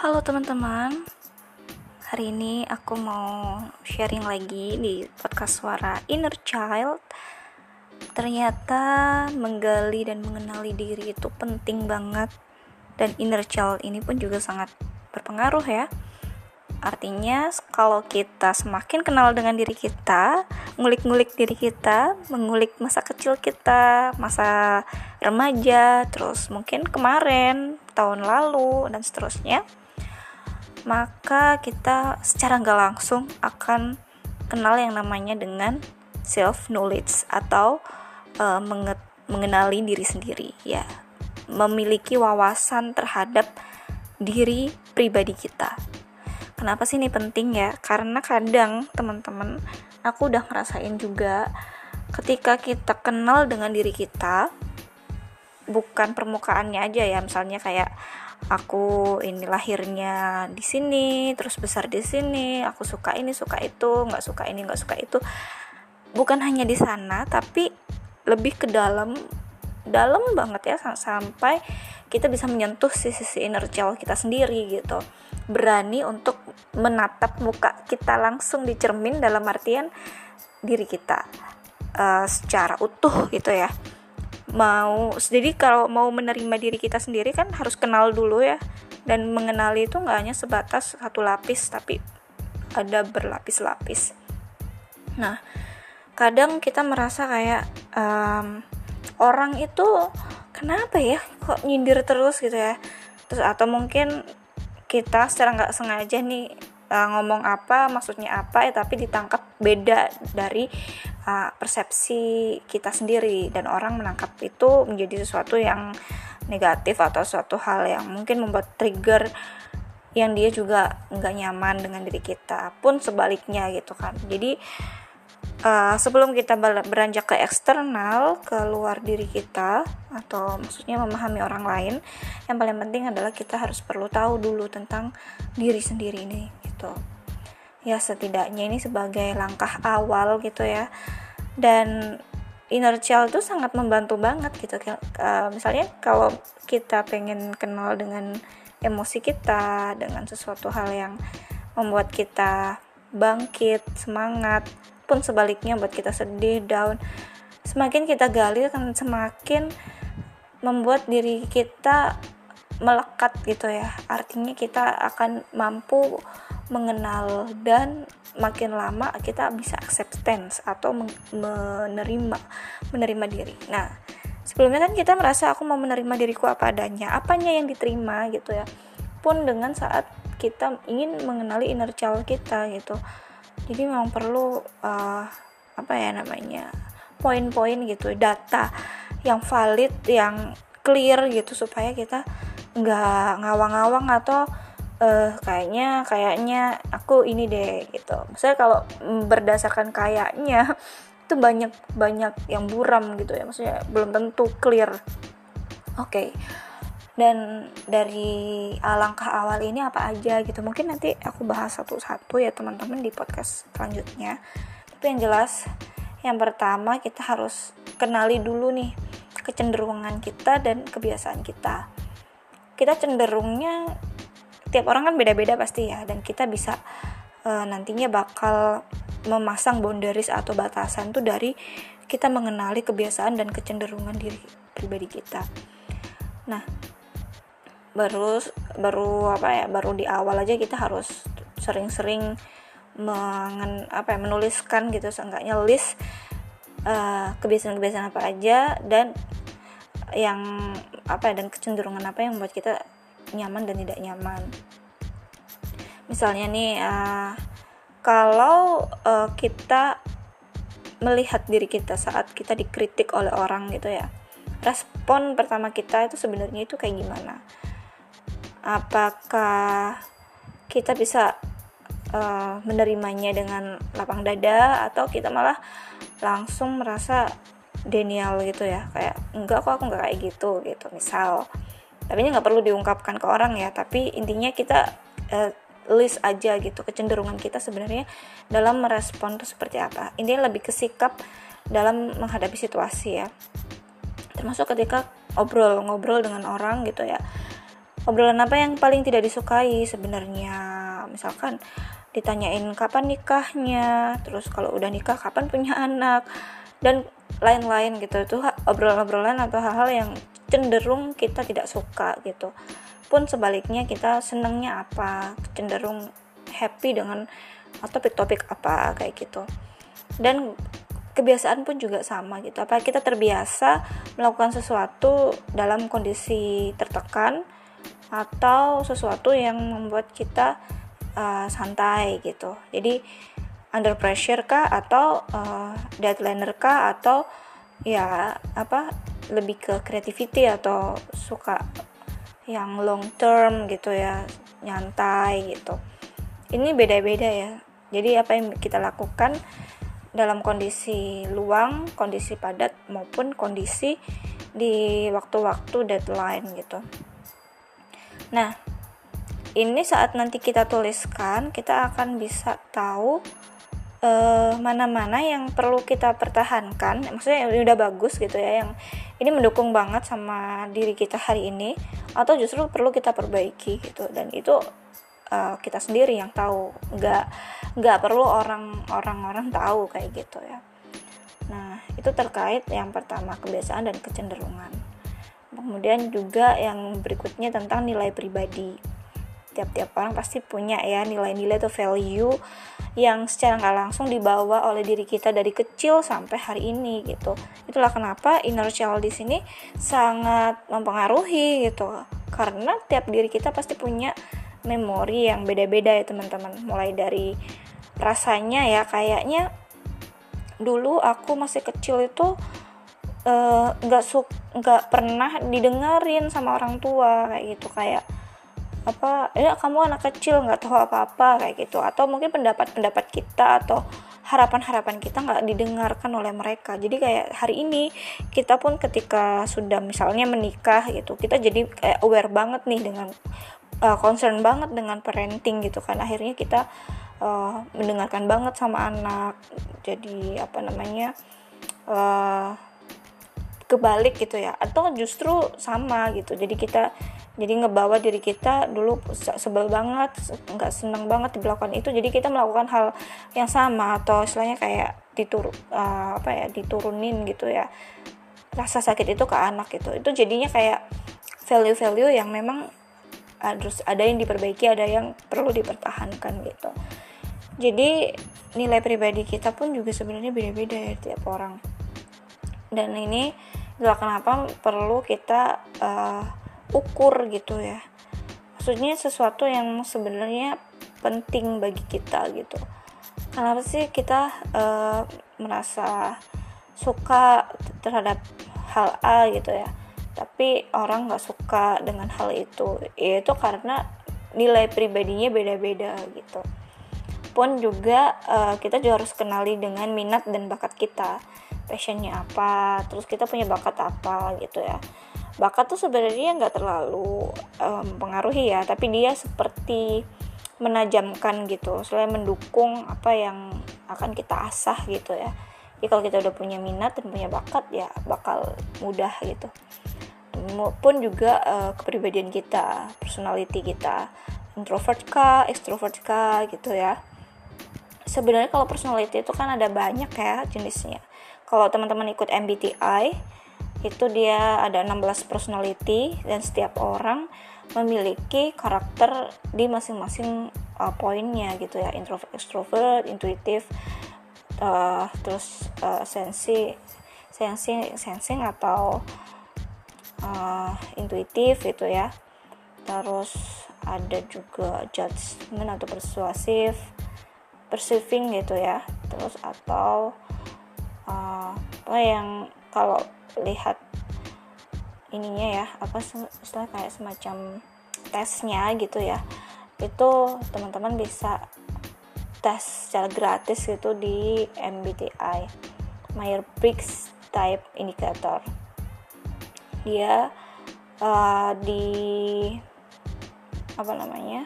Halo teman-teman, hari ini aku mau sharing lagi di podcast suara Inner Child. Ternyata menggali dan mengenali diri itu penting banget, dan inner child ini pun juga sangat berpengaruh ya. Artinya, kalau kita semakin kenal dengan diri kita, ngulik-ngulik diri kita, mengulik masa kecil kita, masa remaja, terus mungkin kemarin, tahun lalu, dan seterusnya maka kita secara nggak langsung akan kenal yang namanya dengan self knowledge atau uh, mengenali diri sendiri ya. Memiliki wawasan terhadap diri pribadi kita. Kenapa sih ini penting ya? Karena kadang teman-teman aku udah ngerasain juga ketika kita kenal dengan diri kita bukan permukaannya aja ya. Misalnya kayak aku ini lahirnya di sini terus besar di sini. Aku suka ini suka itu nggak suka ini nggak suka itu. Bukan hanya di sana tapi lebih ke dalam dalam banget ya sampai kita bisa menyentuh sisi-sisi inner child kita sendiri gitu. Berani untuk menatap muka kita langsung di cermin dalam artian diri kita uh, secara utuh gitu ya mau jadi kalau mau menerima diri kita sendiri kan harus kenal dulu ya. Dan mengenali itu nggak hanya sebatas satu lapis tapi ada berlapis-lapis. Nah kadang kita merasa kayak um, orang itu kenapa ya kok nyindir terus gitu ya? Terus atau mungkin kita secara nggak sengaja nih uh, ngomong apa maksudnya apa ya tapi ditangkap beda dari uh, persepsi kita sendiri. Dan orang menangkap itu menjadi sesuatu yang negatif atau suatu hal yang mungkin membuat trigger yang dia juga nggak nyaman dengan diri kita pun sebaliknya gitu kan. Jadi uh, sebelum kita beranjak ke eksternal ke luar diri kita atau maksudnya memahami orang lain yang paling penting adalah kita harus perlu tahu dulu tentang diri sendiri ini gitu. Ya setidaknya ini sebagai langkah awal gitu ya. Dan inner child itu sangat membantu banget gitu. Uh, misalnya kalau kita pengen kenal dengan emosi kita dengan sesuatu hal yang membuat kita bangkit semangat pun sebaliknya buat kita sedih down semakin kita gali akan semakin membuat diri kita melekat gitu ya artinya kita akan mampu mengenal dan makin lama kita bisa acceptance atau menerima menerima diri. Nah, sebelumnya kan kita merasa aku mau menerima diriku apa adanya, apanya yang diterima gitu ya. Pun dengan saat kita ingin mengenali inner child kita gitu. Jadi memang perlu uh, apa ya namanya poin-poin gitu, data yang valid, yang clear gitu supaya kita nggak ngawang-ngawang atau uh, kayaknya kayaknya aku ini deh gitu. Maksudnya kalau berdasarkan kayaknya itu banyak banyak yang buram gitu ya. Maksudnya belum tentu clear. Oke. Okay. dan dari langkah awal ini apa aja gitu. Mungkin nanti aku bahas satu-satu ya teman-teman di podcast selanjutnya. Tapi yang jelas yang pertama kita harus kenali dulu nih kecenderungan kita dan kebiasaan kita kita cenderungnya tiap orang kan beda-beda pasti ya dan kita bisa uh, nantinya bakal memasang boundaries atau batasan tuh dari kita mengenali kebiasaan dan kecenderungan diri pribadi kita. Nah, baru baru apa ya baru di awal aja kita harus sering-sering mengen apa ya menuliskan gitu seenggaknya list uh, kebiasaan-kebiasaan apa aja dan yang apa ya dan kecenderungan apa yang membuat kita nyaman dan tidak nyaman. Misalnya nih uh, kalau uh, kita melihat diri kita saat kita dikritik oleh orang gitu ya respon pertama kita itu sebenarnya itu kayak gimana? Apakah kita bisa uh, menerimanya dengan lapang dada atau kita malah langsung merasa denial gitu ya kayak enggak kok aku nggak kayak gitu gitu misal. Tapi ini nggak perlu diungkapkan ke orang ya tapi intinya kita uh, list aja gitu kecenderungan kita sebenarnya dalam merespon itu seperti apa. Intinya lebih ke sikap dalam menghadapi situasi ya. Termasuk ketika obrol ngobrol dengan orang gitu ya. Obrolan apa yang paling tidak disukai sebenarnya? Misalkan ditanyain kapan nikahnya? Terus kalau udah nikah kapan punya anak? Dan lain-lain gitu. Itu obrolan-obrolan atau hal-hal yang cenderung kita tidak suka gitu. Pun sebaliknya kita senangnya apa cenderung happy dengan topik-topik apa kayak gitu. Dan kebiasaan pun juga sama gitu. Apa kita terbiasa melakukan sesuatu dalam kondisi tertekan atau sesuatu yang membuat kita uh, santai gitu. Jadi under pressure kah? Atau uh, deadliner kah? Atau ya apa lebih ke creativity atau suka yang long term gitu ya nyantai gitu. Ini beda-beda ya. Jadi apa yang kita lakukan dalam kondisi luang, kondisi padat maupun kondisi di waktu-waktu deadline gitu. Nah, ini saat nanti kita tuliskan kita akan bisa tahu uh, mana-mana yang perlu kita pertahankan. Maksudnya yang udah bagus gitu ya yang ini mendukung banget sama diri kita hari ini atau justru perlu kita perbaiki gitu. Dan itu uh, kita sendiri yang tahu. Nggak nggak perlu orang orang orang tahu kayak gitu ya. Nah itu terkait yang pertama kebiasaan dan kecenderungan. Kemudian juga yang berikutnya tentang nilai pribadi tiap-tiap orang pasti punya ya nilai-nilai atau value yang secara nggak langsung dibawa oleh diri kita dari kecil sampai hari ini gitu. Itulah kenapa inner child di sini sangat mempengaruhi gitu. Karena tiap diri kita pasti punya memori yang beda-beda ya teman-teman. Mulai dari rasanya ya kayaknya dulu aku masih kecil itu Eh, nggak uh, suk nggak pernah didengerin sama orang tua kayak gitu. Kayak apa ya kamu anak kecil nggak tahu apa-apa kayak gitu. Atau mungkin pendapat-pendapat kita atau harapan-harapan kita nggak didengarkan oleh mereka. Jadi kayak hari ini kita pun ketika sudah misalnya menikah gitu kita jadi kayak aware banget nih dengan uh, concern banget dengan parenting gitu kan. Akhirnya kita uh, mendengarkan banget sama anak. Jadi apa namanya uh, kebalik gitu ya. Atau justru sama gitu. Jadi kita jadi ngebawa diri kita dulu sebel banget nggak seneng banget dilakukan itu. Jadi kita melakukan hal yang sama atau istilahnya kayak ditur uh, apa ya diturunin gitu ya. Rasa sakit itu ke anak gitu. Itu jadinya kayak value-value yang memang harus ada yang diperbaiki ada yang perlu dipertahankan gitu. Jadi nilai pribadi kita pun juga sebenarnya beda-beda ya tiap orang. Dan ini itulah kenapa perlu kita uh, ukur gitu ya. Maksudnya sesuatu yang sebenarnya penting bagi kita gitu. Kenapa sih kita uh, merasa suka terhadap hal A gitu ya? Tapi orang nggak suka dengan hal itu. Itu karena nilai pribadinya beda-beda gitu. Pun juga uh, kita juga harus kenali dengan minat dan bakat kita. Passionnya apa? Terus kita punya bakat apa gitu ya bakat tuh sebenarnya nggak terlalu um, mempengaruhi ya tapi dia seperti menajamkan gitu selain mendukung apa yang akan kita asah gitu ya. Jadi kalau kita udah punya minat dan punya bakat ya bakal mudah gitu. Maupun juga uh, kepribadian kita personality kita. Introvert kah extrovert kah gitu ya. Sebenarnya kalau personality itu kan ada banyak ya jenisnya. Kalau teman-teman ikut MBTI itu dia ada 16 personality dan setiap orang memiliki karakter di masing-masing uh, poinnya gitu ya. Introvert extrovert intuitif uh, terus uh, sensi sensing sensing atau uh, intuitif gitu ya. Terus ada juga judgment atau persuasif perceiving gitu ya. Terus atau uh, apa yang kalau lihat ininya ya apa istilah kayak semacam tesnya gitu ya. Itu teman-teman bisa tes secara gratis gitu di MBTI Myers-Briggs Type Indicator. Dia uh, di apa namanya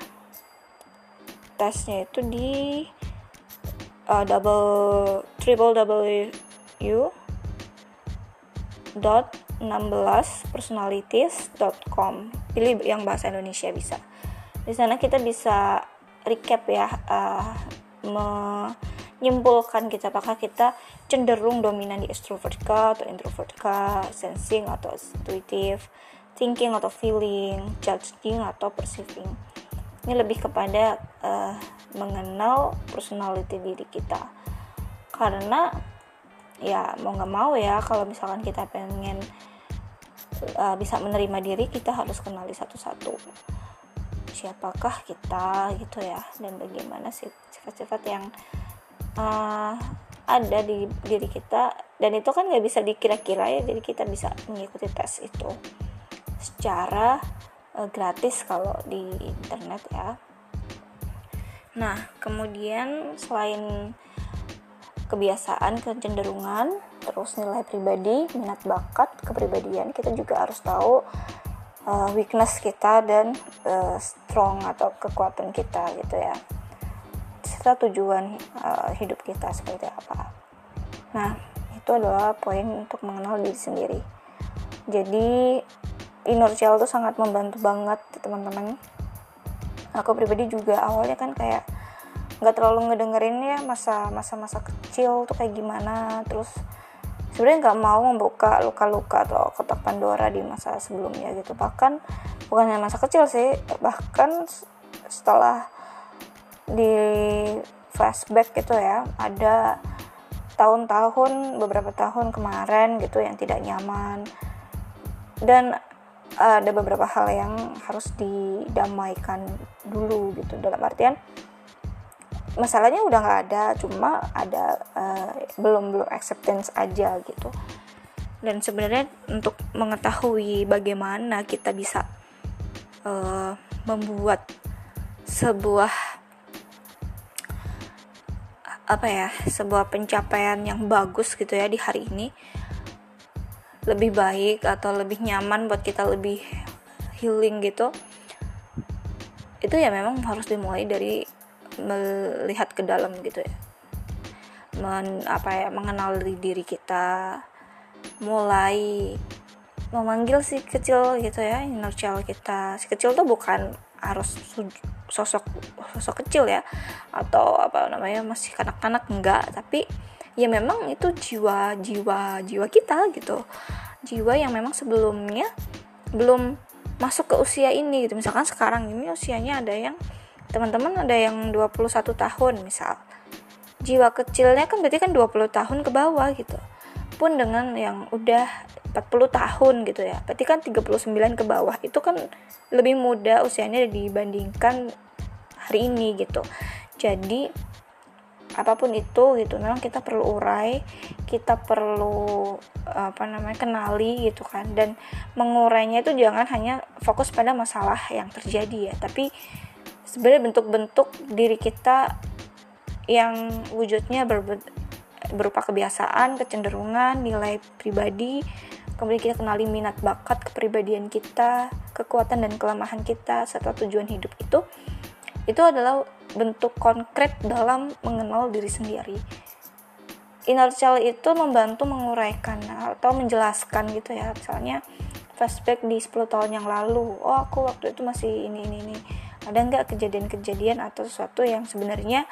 tesnya itu di uh, double triple W U personalities.com pilih yang bahasa Indonesia bisa. Di sana kita bisa recap ya uh, menyimpulkan kita apakah kita cenderung dominan di extrovert kah atau introvert kah sensing atau intuitive thinking atau feeling judging atau perceiving. Ini lebih kepada uh, mengenal personality diri kita. Karena ya mau nggak mau ya kalau misalkan kita pengen uh, bisa menerima diri kita harus kenali satu-satu. Siapakah kita gitu ya dan bagaimana sifat-sifat yang uh, ada di diri kita. Dan itu kan nggak bisa dikira-kira ya jadi kita bisa mengikuti tes itu secara uh, gratis kalau di internet ya. Nah kemudian selain kebiasaan, kecenderungan, terus nilai pribadi, minat bakat, kepribadian, kita juga harus tahu uh, weakness kita dan uh, strong atau kekuatan kita gitu ya. Serta tujuan uh, hidup kita seperti apa. Nah, itu adalah poin untuk mengenal diri sendiri. Jadi inner child itu sangat membantu banget teman-teman. Aku pribadi juga awalnya kan kayak nggak terlalu ngedengerin ya masa masa masa kecil tuh kayak gimana. Terus sebenarnya nggak mau membuka luka-luka atau kotak Pandora di masa sebelumnya gitu. Bahkan bukan hanya masa kecil sih bahkan setelah di flashback gitu ya ada tahun-tahun beberapa tahun kemarin gitu yang tidak nyaman. Dan ada beberapa hal yang harus didamaikan dulu gitu. Dalam artian masalahnya udah nggak ada cuma ada uh, belum belum acceptance aja gitu. Dan sebenarnya untuk mengetahui bagaimana kita bisa uh, membuat sebuah apa ya sebuah pencapaian yang bagus gitu ya di hari ini lebih baik atau lebih nyaman buat kita lebih healing gitu itu ya memang harus dimulai dari melihat ke dalam gitu ya. Men, apa ya mengenal diri kita. Mulai memanggil si kecil gitu ya inner child kita. Si kecil tuh bukan harus sosok sosok kecil ya. Atau apa namanya masih kanak-kanak enggak. Tapi ya memang itu jiwa jiwa jiwa kita gitu. Jiwa yang memang sebelumnya belum masuk ke usia ini gitu. Misalkan sekarang ini usianya ada yang teman-teman ada yang 21 tahun misal. Jiwa kecilnya kan berarti kan 20 tahun ke bawah gitu. Pun dengan yang udah 40 tahun gitu ya. Berarti kan 39 ke bawah. Itu kan lebih muda usianya dibandingkan hari ini gitu. Jadi apa pun itu gitu memang kita perlu urai kita perlu apa namanya kenali gitu kan. Dan mengurainya itu jangan hanya fokus pada masalah yang terjadi ya. Tapi sebenarnya bentuk-bentuk diri kita yang wujudnya ber berupa kebiasaan, kecenderungan, nilai pribadi, kemudian kita kenali minat bakat kepribadian kita, kekuatan dan kelemahan kita, serta tujuan hidup itu, itu adalah bentuk konkret dalam mengenal diri sendiri. Inner itu membantu menguraikan atau menjelaskan gitu ya, misalnya flashback di 10 tahun yang lalu, oh aku waktu itu masih ini ini ini ada nggak kejadian-kejadian atau sesuatu yang sebenarnya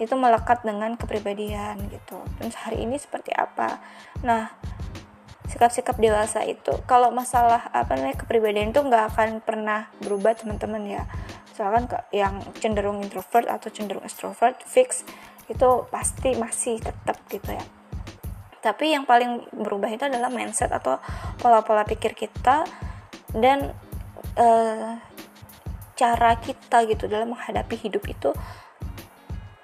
itu melekat dengan kepribadian gitu? Dan hari ini seperti apa? Nah sikap-sikap dewasa itu kalau masalah apa namanya kepribadian itu nggak akan pernah berubah teman-teman ya. Misalkan yang cenderung introvert atau cenderung extrovert fix itu pasti masih tetap gitu ya. Tapi yang paling berubah itu adalah mindset atau pola-pola pikir kita dan uh, cara kita gitu dalam menghadapi hidup itu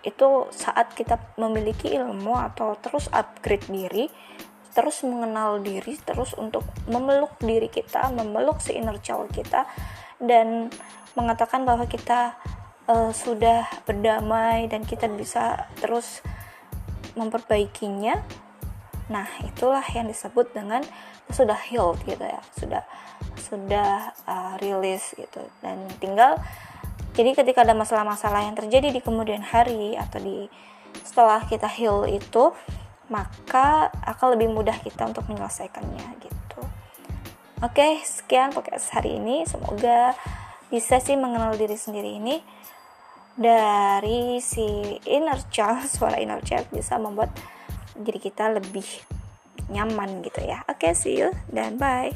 itu saat kita memiliki ilmu atau terus upgrade diri terus mengenal diri terus untuk memeluk diri kita memeluk si inner child kita dan mengatakan bahwa kita uh, sudah berdamai dan kita bisa terus memperbaikinya. Nah itulah yang disebut dengan sudah healed gitu ya sudah sudah uh, rilis gitu. Dan tinggal jadi ketika ada masalah-masalah yang terjadi di kemudian hari atau di setelah kita heal itu maka akan lebih mudah kita untuk menyelesaikannya gitu. Oke sekian podcast hari ini. Semoga bisa sih mengenal diri sendiri ini. Dari si inner child suara inner child bisa membuat diri kita lebih nyaman gitu ya. Oke see you dan bye